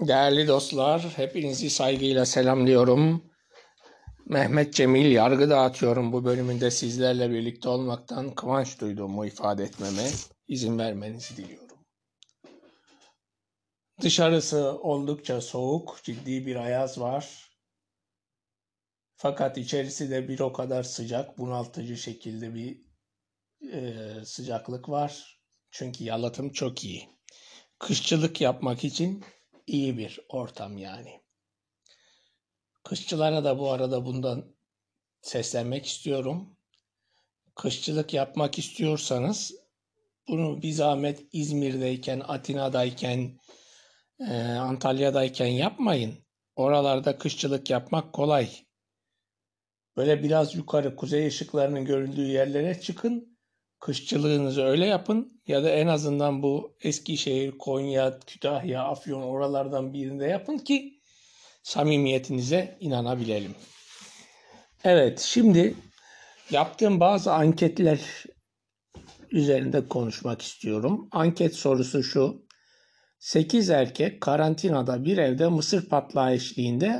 Değerli dostlar, hepinizi saygıyla selamlıyorum. Mehmet Cemil yargı dağıtıyorum bu bölümünde sizlerle birlikte olmaktan kıvanç duyduğumu ifade etmeme izin vermenizi diliyorum. Dışarısı oldukça soğuk, ciddi bir ayaz var. Fakat içerisi de bir o kadar sıcak, bunaltıcı şekilde bir e, sıcaklık var. Çünkü yalıtım çok iyi. Kışçılık yapmak için iyi bir ortam yani. Kışçılara da bu arada bundan seslenmek istiyorum. Kışçılık yapmak istiyorsanız bunu bir zahmet İzmir'deyken, Atina'dayken, e, Antalya'dayken yapmayın. Oralarda kışçılık yapmak kolay. Böyle biraz yukarı kuzey ışıklarının görüldüğü yerlere çıkın. Kışçılığınızı öyle yapın ya da en azından bu Eskişehir, Konya, Kütahya, Afyon oralardan birinde yapın ki samimiyetinize inanabilelim. Evet, şimdi yaptığım bazı anketler üzerinde konuşmak istiyorum. Anket sorusu şu. 8 erkek karantinada bir evde mısır patlağı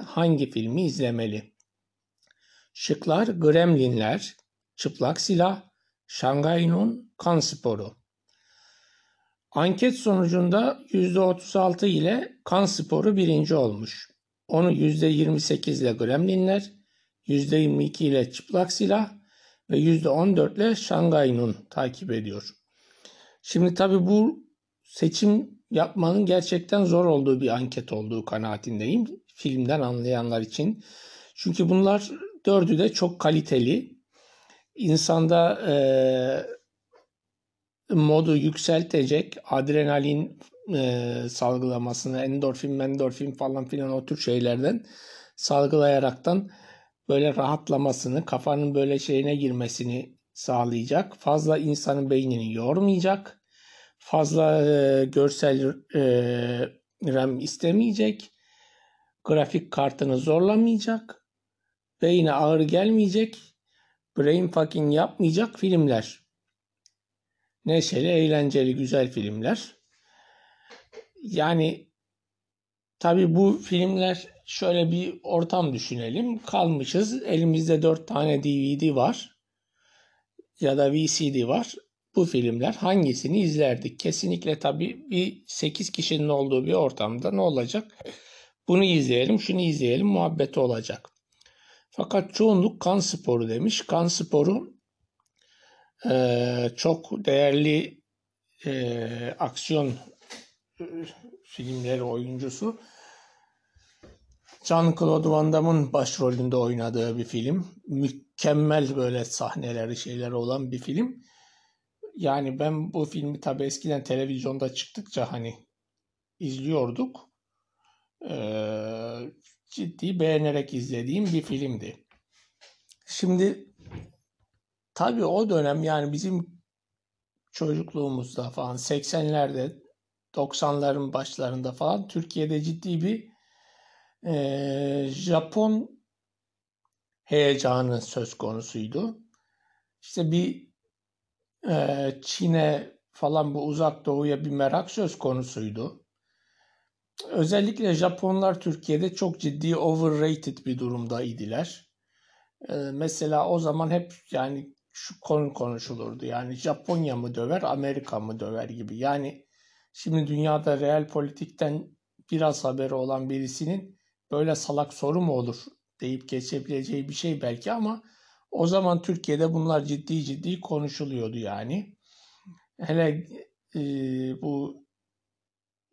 hangi filmi izlemeli? Şıklar Gremlinler, Çıplak Silah, Şangay Nun, Kan Sporu. Anket sonucunda %36 ile Kan Sporu birinci olmuş. Onu %28 ile Gremlinler, %22 ile Çıplak Silah ve %14 ile Şangay Nun takip ediyor. Şimdi tabii bu seçim yapmanın gerçekten zor olduğu bir anket olduğu kanaatindeyim. Filmden anlayanlar için. Çünkü bunlar dördü de çok kaliteli. İnsanda e, modu yükseltecek, adrenalin e, salgılamasını, endorfin, endorfin falan filan o tür şeylerden salgılayaraktan böyle rahatlamasını, kafanın böyle şeyine girmesini sağlayacak. Fazla insanın beynini yormayacak. Fazla e, görsel e, RAM istemeyecek. Grafik kartını zorlamayacak. Beyine ağır gelmeyecek. Brain fucking yapmayacak filmler. Neşeli, eğlenceli, güzel filmler. Yani tabii bu filmler şöyle bir ortam düşünelim. Kalmışız. Elimizde 4 tane DVD var. Ya da VCD var. Bu filmler hangisini izlerdik? Kesinlikle tabii bir 8 kişinin olduğu bir ortamda ne olacak? Bunu izleyelim, şunu izleyelim muhabbeti olacak. Fakat çoğunluk kan sporu demiş. Kan sporu e, çok değerli e, aksiyon filmleri oyuncusu. Jean-Claude Van Damme'ın başrolünde oynadığı bir film. Mükemmel böyle sahneleri şeyleri olan bir film. Yani ben bu filmi tabi eskiden televizyonda çıktıkça hani izliyorduk. Ee, ciddi beğenerek izlediğim bir filmdi. Şimdi tabi o dönem yani bizim çocukluğumuzda falan 80'lerde 90'ların başlarında falan Türkiye'de ciddi bir e, Japon heyecanı söz konusuydu. İşte bir e, Çin'e falan bu uzak doğuya bir merak söz konusuydu. Özellikle Japonlar Türkiye'de çok ciddi overrated bir durumda idiler. E, mesela o zaman hep yani şu konu konuşulurdu. Yani Japonya mı döver, Amerika mı döver gibi. Yani şimdi dünyada real politikten biraz haberi olan birisinin böyle salak soru mu olur deyip geçebileceği bir şey belki ama o zaman Türkiye'de bunlar ciddi ciddi konuşuluyordu yani. Hele e, bu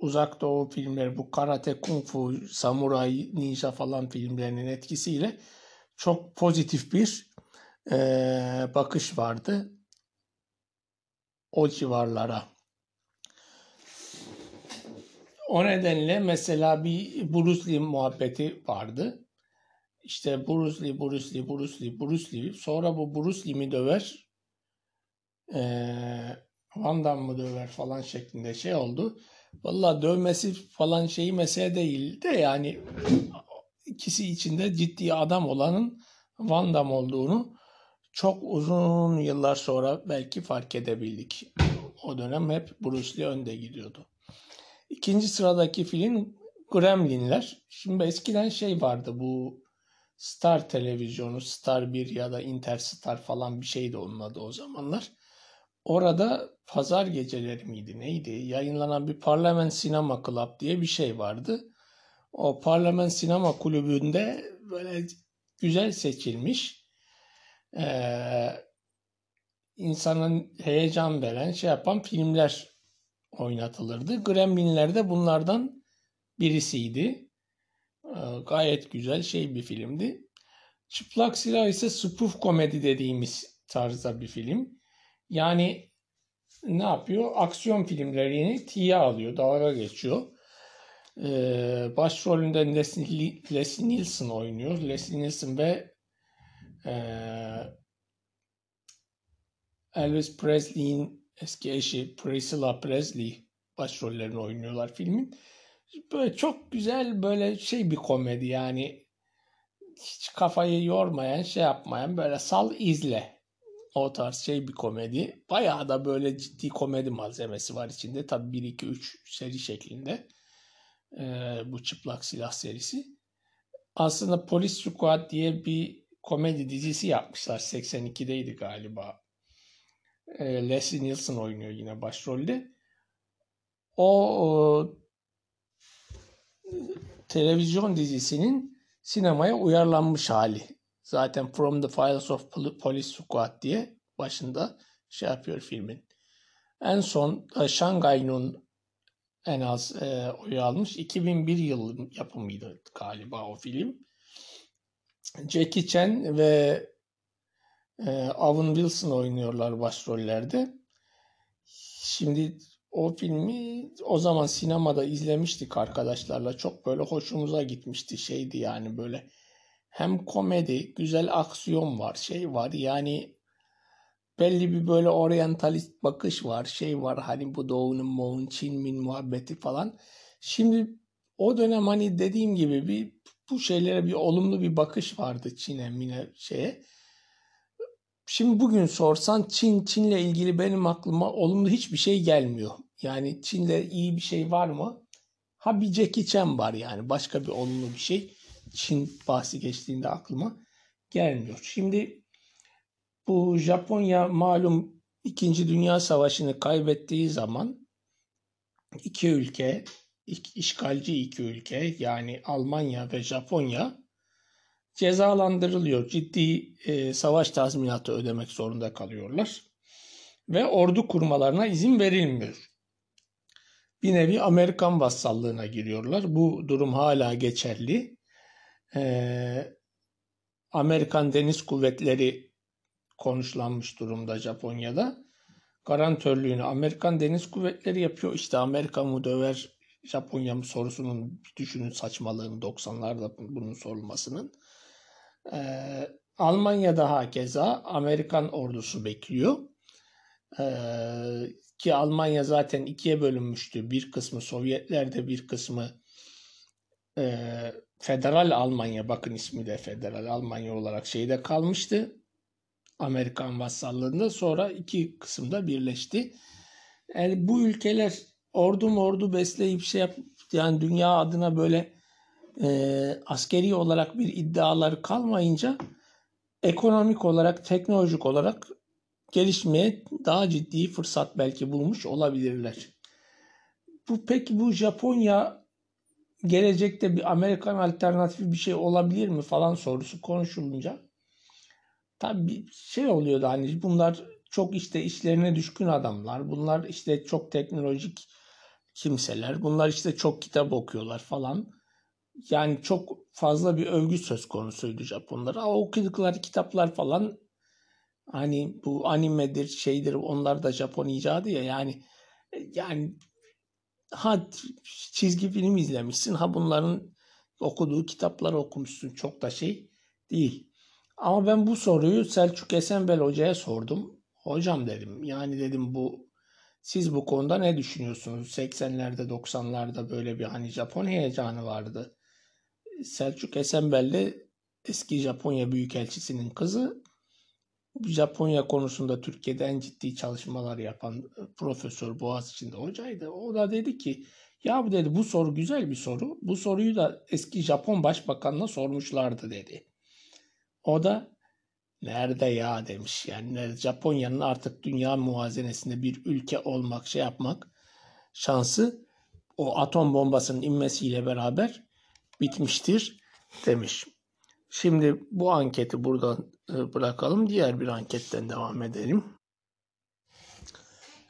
uzak doğu filmleri, bu karate, kung fu, samuray, ninja falan filmlerinin etkisiyle çok pozitif bir e, bakış vardı o civarlara. O nedenle mesela bir Bruce Lee muhabbeti vardı. İşte Bruce Lee, Bruce Lee, Bruce Lee, Bruce Lee. Sonra bu Bruce Lee mi döver? Ee, Van Damme mı döver falan şeklinde şey oldu. Valla dövmesi falan şeyi mesele değil de yani ikisi içinde ciddi adam olanın Van Damme olduğunu çok uzun yıllar sonra belki fark edebildik. O dönem hep Bruce Lee önde gidiyordu. İkinci sıradaki film Gremlinler. Şimdi eskiden şey vardı bu Star televizyonu, Star 1 ya da Interstar falan bir şeydi onun adı o zamanlar. Orada pazar geceleri miydi neydi yayınlanan bir Parlament Sinema Club diye bir şey vardı. O Parlament Sinema Kulübü'nde böyle güzel seçilmiş ee, insanın heyecan veren şey yapan filmler oynatılırdı. Gremlinler de bunlardan birisiydi. Ee, gayet güzel şey bir filmdi. Çıplak Silah ise spoof komedi dediğimiz tarzda bir film. Yani ne yapıyor? Aksiyon filmlerini tiye alıyor, dalga geçiyor. Ee, başrolünde Leslie, Leslie Nielsen oynuyor. Leslie Nielsen ve e, Elvis Presley'in eski eşi Priscilla Presley başrollerini oynuyorlar filmin. Böyle çok güzel böyle şey bir komedi yani hiç kafayı yormayan şey yapmayan böyle sal izle o tarz şey bir komedi. Bayağı da böyle ciddi komedi malzemesi var içinde. Tabi 1, 2, 3 seri şeklinde. Ee, bu çıplak silah serisi. Aslında Police Squad diye bir komedi dizisi yapmışlar. 82'deydi galiba. Ee, Leslie Nielsen oynuyor yine başrolde. O, o televizyon dizisinin sinemaya uyarlanmış hali. Zaten From the Files of Police Squad diye başında şey yapıyor filmin. En son e, Shanghai en az e, oy almış. 2001 yılı yapımıydı galiba o film. Jackie Chan ve e, Owen Wilson oynuyorlar başrollerde. Şimdi o filmi o zaman sinemada izlemiştik arkadaşlarla. Çok böyle hoşumuza gitmişti. Şeydi yani böyle hem komedi, güzel aksiyon var, şey var. Yani belli bir böyle oryantalist bakış var, şey var. Hani bu doğunun, moğun, Çinmin muhabbeti falan. Şimdi o dönem hani dediğim gibi bir bu şeylere bir olumlu bir bakış vardı Çin'e, mine şeye. Şimdi bugün sorsan Çin, Çin'le ilgili benim aklıma olumlu hiçbir şey gelmiyor. Yani Çin'de iyi bir şey var mı? Ha bir Jackie Chan var yani. Başka bir olumlu bir şey. Çin bahsi geçtiğinde aklıma gelmiyor. Şimdi bu Japonya malum İkinci Dünya Savaşı'nı kaybettiği zaman iki ülke, işgalci iki ülke yani Almanya ve Japonya cezalandırılıyor. Ciddi e, savaş tazminatı ödemek zorunda kalıyorlar. Ve ordu kurmalarına izin verilmiyor. Bir nevi Amerikan vassallığına giriyorlar. Bu durum hala geçerli. Ee, Amerikan Deniz Kuvvetleri konuşlanmış durumda Japonya'da. Garantörlüğünü Amerikan Deniz Kuvvetleri yapıyor. İşte Amerika mı döver Japonya mı sorusunun düşünün saçmalığını 90'larda bunun sorulmasının. Ee, Almanya'da hakeza Amerikan ordusu bekliyor. Ee, ki Almanya zaten ikiye bölünmüştü. Bir kısmı Sovyetlerde bir kısmı e, Federal Almanya bakın ismi de Federal Almanya olarak şeyde kalmıştı. Amerikan vassallığında sonra iki kısımda birleşti. Yani bu ülkeler ordu ordu besleyip şey yap yani dünya adına böyle e, askeri olarak bir iddiaları kalmayınca ekonomik olarak, teknolojik olarak gelişmeye daha ciddi fırsat belki bulmuş olabilirler. Bu peki bu Japonya gelecekte bir Amerikan alternatifi bir şey olabilir mi falan sorusu konuşulunca tabii şey oluyordu hani bunlar çok işte işlerine düşkün adamlar. Bunlar işte çok teknolojik kimseler. Bunlar işte çok kitap okuyorlar falan. Yani çok fazla bir övgü söz konusuydu Japonlara. O okudukları kitaplar falan hani bu animedir şeydir onlar da Japon icadı ya yani yani ha çizgi film izlemişsin ha bunların okuduğu kitapları okumuşsun çok da şey değil. Ama ben bu soruyu Selçuk Esenbel Hoca'ya sordum. Hocam dedim yani dedim bu siz bu konuda ne düşünüyorsunuz? 80'lerde 90'larda böyle bir hani Japon heyecanı vardı. Selçuk Esenbel de eski Japonya Büyükelçisi'nin kızı. Japonya konusunda Türkiye'de en ciddi çalışmalar yapan profesör Boğaziçi'nde hocaydı. O da dedi ki Ya bu dedi bu soru güzel bir soru. Bu soruyu da eski Japon başbakanına sormuşlardı dedi. O da nerede ya demiş. Yani Japonya'nın artık dünya muvazenesinde bir ülke olmak, şey yapmak şansı o atom bombasının inmesiyle beraber bitmiştir demiş. Şimdi bu anketi buradan e, bırakalım. Diğer bir anketten devam edelim.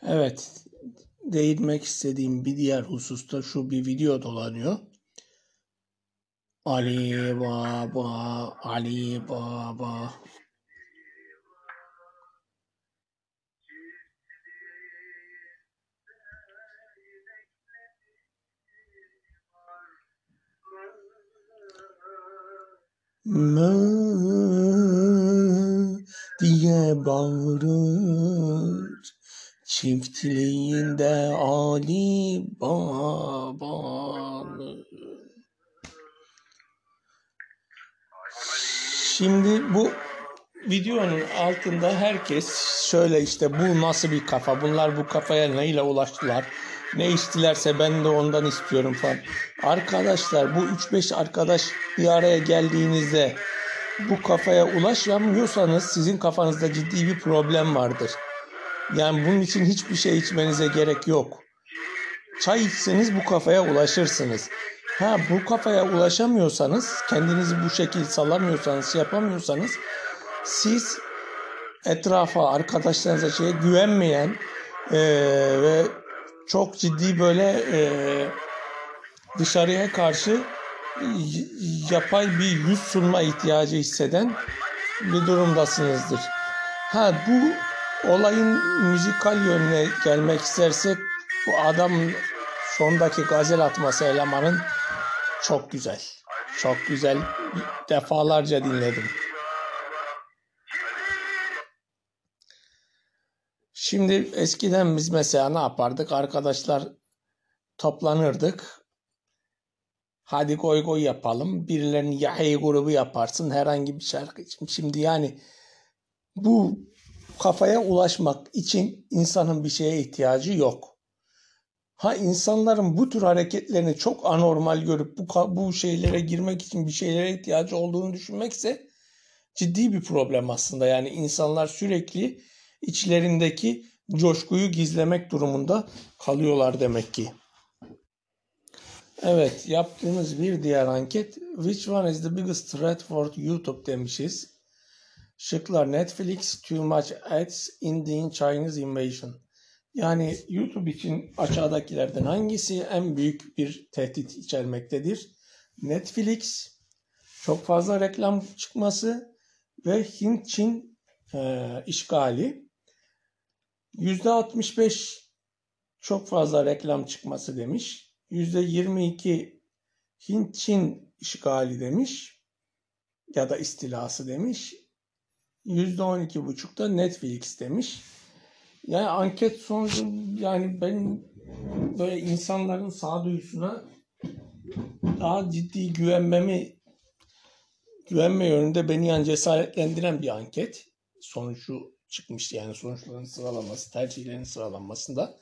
Evet, değinmek istediğim bir diğer hususta şu bir video dolanıyor. Ali Baba, Ali Baba. Mı diye bağırır çiftliğinde Ali Baba'nın. Şimdi bu videonun altında herkes şöyle işte bu nasıl bir kafa bunlar bu kafaya neyle ulaştılar ne istilerse ben de ondan istiyorum falan. Arkadaşlar bu 3-5 arkadaş bir araya geldiğinizde bu kafaya ulaşamıyorsanız sizin kafanızda ciddi bir problem vardır. Yani bunun için hiçbir şey içmenize gerek yok. Çay içseniz bu kafaya ulaşırsınız. Ha bu kafaya ulaşamıyorsanız, kendinizi bu şekilde sallamıyorsanız, şey yapamıyorsanız siz etrafa, arkadaşlarınıza şeye güvenmeyen e, ve çok ciddi böyle e, dışarıya karşı yapay bir yüz sunma ihtiyacı hisseden bir durumdasınızdır. Ha bu olayın müzikal yönüne gelmek istersek bu adam sondaki gazel atması elemanın çok güzel. Çok güzel. Defalarca dinledim. Şimdi eskiden biz mesela ne yapardık? Arkadaşlar toplanırdık. Hadi goy goy yapalım. Birilerinin yahay grubu yaparsın herhangi bir şarkı için. Şimdi yani bu kafaya ulaşmak için insanın bir şeye ihtiyacı yok. Ha insanların bu tür hareketlerini çok anormal görüp bu bu şeylere girmek için bir şeylere ihtiyacı olduğunu düşünmekse ciddi bir problem aslında. Yani insanlar sürekli içlerindeki coşkuyu gizlemek durumunda kalıyorlar demek ki. Evet, yaptığımız bir diğer anket. Which one is the biggest threat for YouTube demişiz. Şıklar Netflix, too much ads, Indian Chinese invasion. Yani YouTube için aşağıdakilerden hangisi en büyük bir tehdit içermektedir? Netflix, çok fazla reklam çıkması ve Hint-Çin e, işgali. %65 çok fazla reklam çıkması demiş. %22 Hint-Çin işgali demiş ya da istilası demiş. %12,5 da Netflix demiş. Yani anket sonucu yani ben böyle insanların sağduyusuna daha ciddi güvenmemi güvenme yönünde beni yani cesaretlendiren bir anket. Sonucu çıkmıştı yani sonuçların sıralaması, tercihlerin sıralanmasında.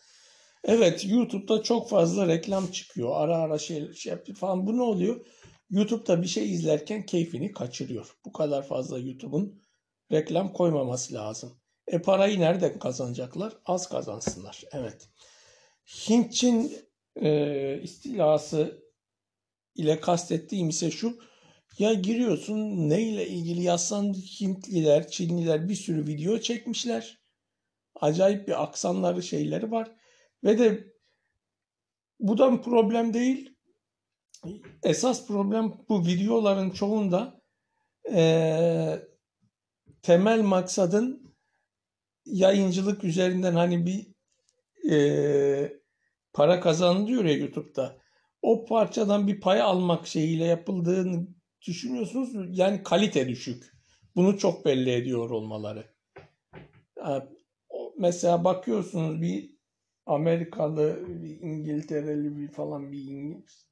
Evet YouTube'da çok fazla reklam çıkıyor. Ara ara şey, şey falan. Bu ne oluyor? YouTube'da bir şey izlerken keyfini kaçırıyor. Bu kadar fazla YouTube'un reklam koymaması lazım. E parayı nereden kazanacaklar? Az kazansınlar. Evet. Hint-Çin e, istilası ile kastettiğim ise şu. Ya giriyorsun neyle ilgili yazsan Hintliler, Çinliler bir sürü video çekmişler. Acayip bir aksanları şeyleri var. Ve de bu da problem değil. Esas problem bu videoların çoğunda e, temel maksadın yayıncılık üzerinden hani bir e, para kazanılıyor ya YouTube'da. O parçadan bir pay almak şeyiyle yapıldığını düşünüyorsunuz. Yani kalite düşük. Bunu çok belli ediyor olmaları. Mesela bakıyorsunuz bir Amerikalı, bir İngiltereli bir falan bir İngiliz.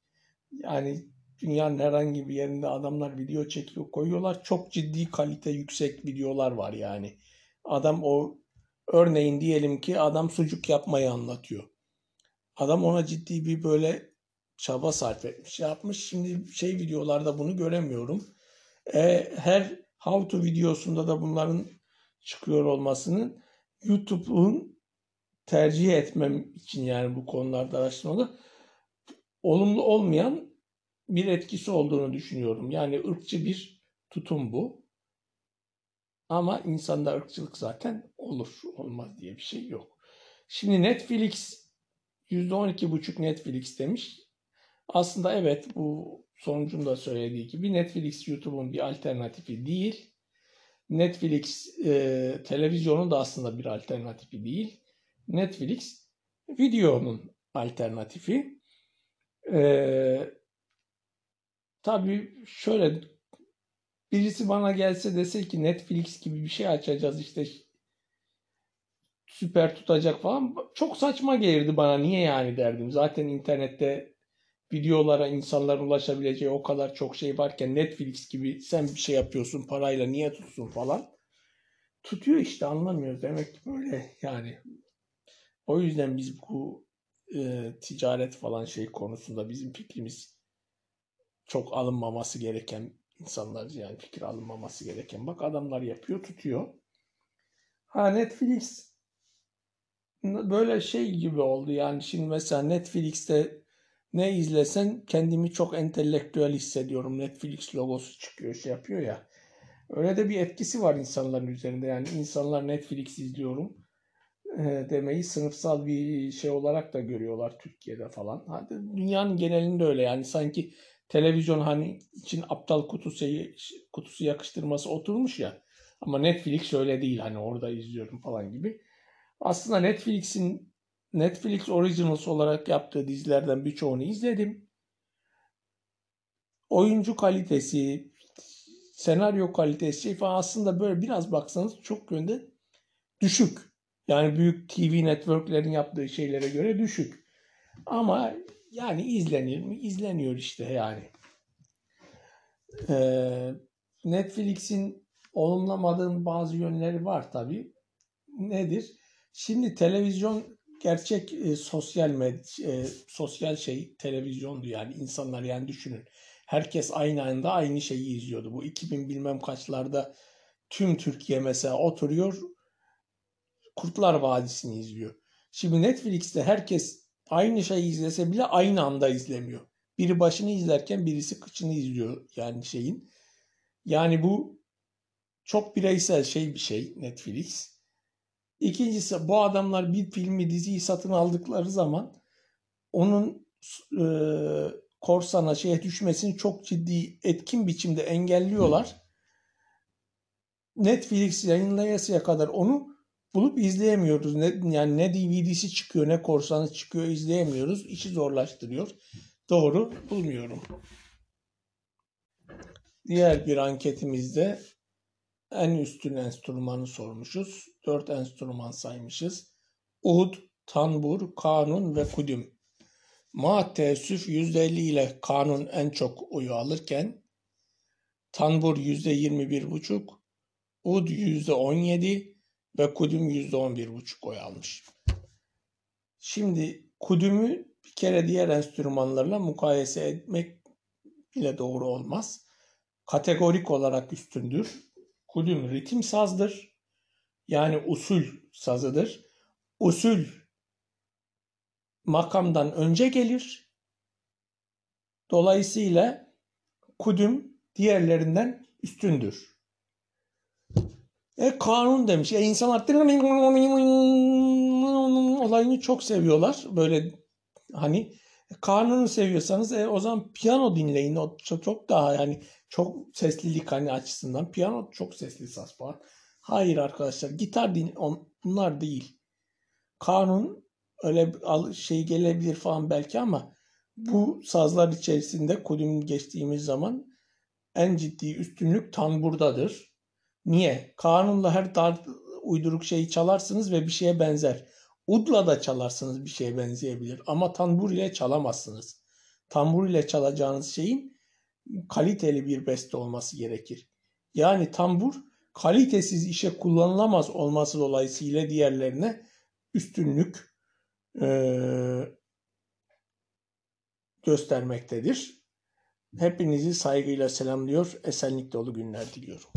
Yani dünyanın herhangi bir yerinde adamlar video çekiyor koyuyorlar. Çok ciddi kalite yüksek videolar var yani. Adam o örneğin diyelim ki adam sucuk yapmayı anlatıyor. Adam ona ciddi bir böyle çaba sarf etmiş, yapmış. Şimdi şey videolarda bunu göremiyorum. E, her how to videosunda da bunların çıkıyor olmasının YouTube'un tercih etmem için yani bu konularda araştırmada olumlu olmayan bir etkisi olduğunu düşünüyorum. Yani ırkçı bir tutum bu. Ama insanda ırkçılık zaten olur. Olmaz diye bir şey yok. Şimdi Netflix %12,5 Netflix demiş. Aslında evet bu sonucun da söylediği gibi Netflix YouTube'un bir alternatifi değil. Netflix e, televizyonun da aslında bir alternatifi değil. Netflix videonun alternatifi. E, tabii şöyle birisi bana gelse dese ki Netflix gibi bir şey açacağız işte süper tutacak falan çok saçma gelirdi bana niye yani derdim. Zaten internette videolara insanların ulaşabileceği o kadar çok şey varken Netflix gibi sen bir şey yapıyorsun parayla niye tutsun falan. Tutuyor işte anlamıyoruz. Demek ki böyle yani. O yüzden biz bu e, ticaret falan şey konusunda bizim fikrimiz çok alınmaması gereken insanlar yani fikir alınmaması gereken. Bak adamlar yapıyor tutuyor. Ha Netflix böyle şey gibi oldu yani şimdi mesela Netflix'te ne izlesen kendimi çok entelektüel hissediyorum. Netflix logosu çıkıyor şey yapıyor ya. Öyle de bir etkisi var insanların üzerinde. Yani insanlar Netflix izliyorum e, demeyi sınıfsal bir şey olarak da görüyorlar Türkiye'de falan. Hadi dünyanın genelinde öyle yani sanki televizyon hani için aptal kutusu kutusu yakıştırması oturmuş ya. Ama Netflix öyle değil hani orada izliyorum falan gibi. Aslında Netflix'in Netflix Originals olarak yaptığı dizilerden birçoğunu izledim. Oyuncu kalitesi, senaryo kalitesi falan aslında böyle biraz baksanız çok yönde düşük. Yani büyük TV networklerin yaptığı şeylere göre düşük. Ama yani izlenir mi? İzleniyor işte yani. Ee, Netflix'in olumlamadığım bazı yönleri var tabii. Nedir? Şimdi televizyon gerçek e, sosyal med e, sosyal şey televizyondu yani insanlar yani düşünün. Herkes aynı anda aynı şeyi izliyordu. Bu 2000 bilmem kaçlarda tüm Türkiye mesela oturuyor Kurtlar Vadisi'ni izliyor. Şimdi Netflix'te herkes aynı şeyi izlese bile aynı anda izlemiyor. Biri başını izlerken birisi kıçını izliyor yani şeyin. Yani bu çok bireysel şey bir şey Netflix. İkincisi bu adamlar bir filmi diziyi satın aldıkları zaman onun e, korsana şeye düşmesini çok ciddi etkin biçimde engelliyorlar. Netflix yayınlayasıya kadar onu bulup izleyemiyoruz. Ne, yani ne DVD'si çıkıyor ne korsanı çıkıyor izleyemiyoruz. İşi zorlaştırıyor. Doğru bulmuyorum. Diğer bir anketimizde en üstün enstrümanı sormuşuz. Dört enstrüman saymışız. Ud, tanbur, kanun ve kudüm. Ma teessüf %50 ile kanun en çok oyu alırken tanbur %21,5, ud %17 ve kudüm %11,5 oy almış. Şimdi kudümü bir kere diğer enstrümanlarla mukayese etmek bile doğru olmaz. Kategorik olarak üstündür. Kudüm ritim sazdır. Yani usul sazıdır. Usul makamdan önce gelir. Dolayısıyla kudüm diğerlerinden üstündür. E kanun demiş. E insanlar olayını çok seviyorlar. Böyle hani kanunu seviyorsanız e, o zaman piyano dinleyin. O çok, daha yani çok seslilik hani açısından. Piyano çok sesli saz falan. Hayır arkadaşlar gitar din bunlar değil. Kanun öyle şey gelebilir falan belki ama bu sazlar içerisinde kudüm geçtiğimiz zaman en ciddi üstünlük tamburdadır. Niye? Kanunla her dar uyduruk şeyi çalarsınız ve bir şeye benzer. Udla da çalarsınız bir şeye benzeyebilir ama tambur ile çalamazsınız. Tambur ile çalacağınız şeyin kaliteli bir beste olması gerekir. Yani tambur kalitesiz işe kullanılamaz olması dolayısıyla diğerlerine üstünlük e, göstermektedir. Hepinizi saygıyla selamlıyor, esenlik dolu günler diliyorum.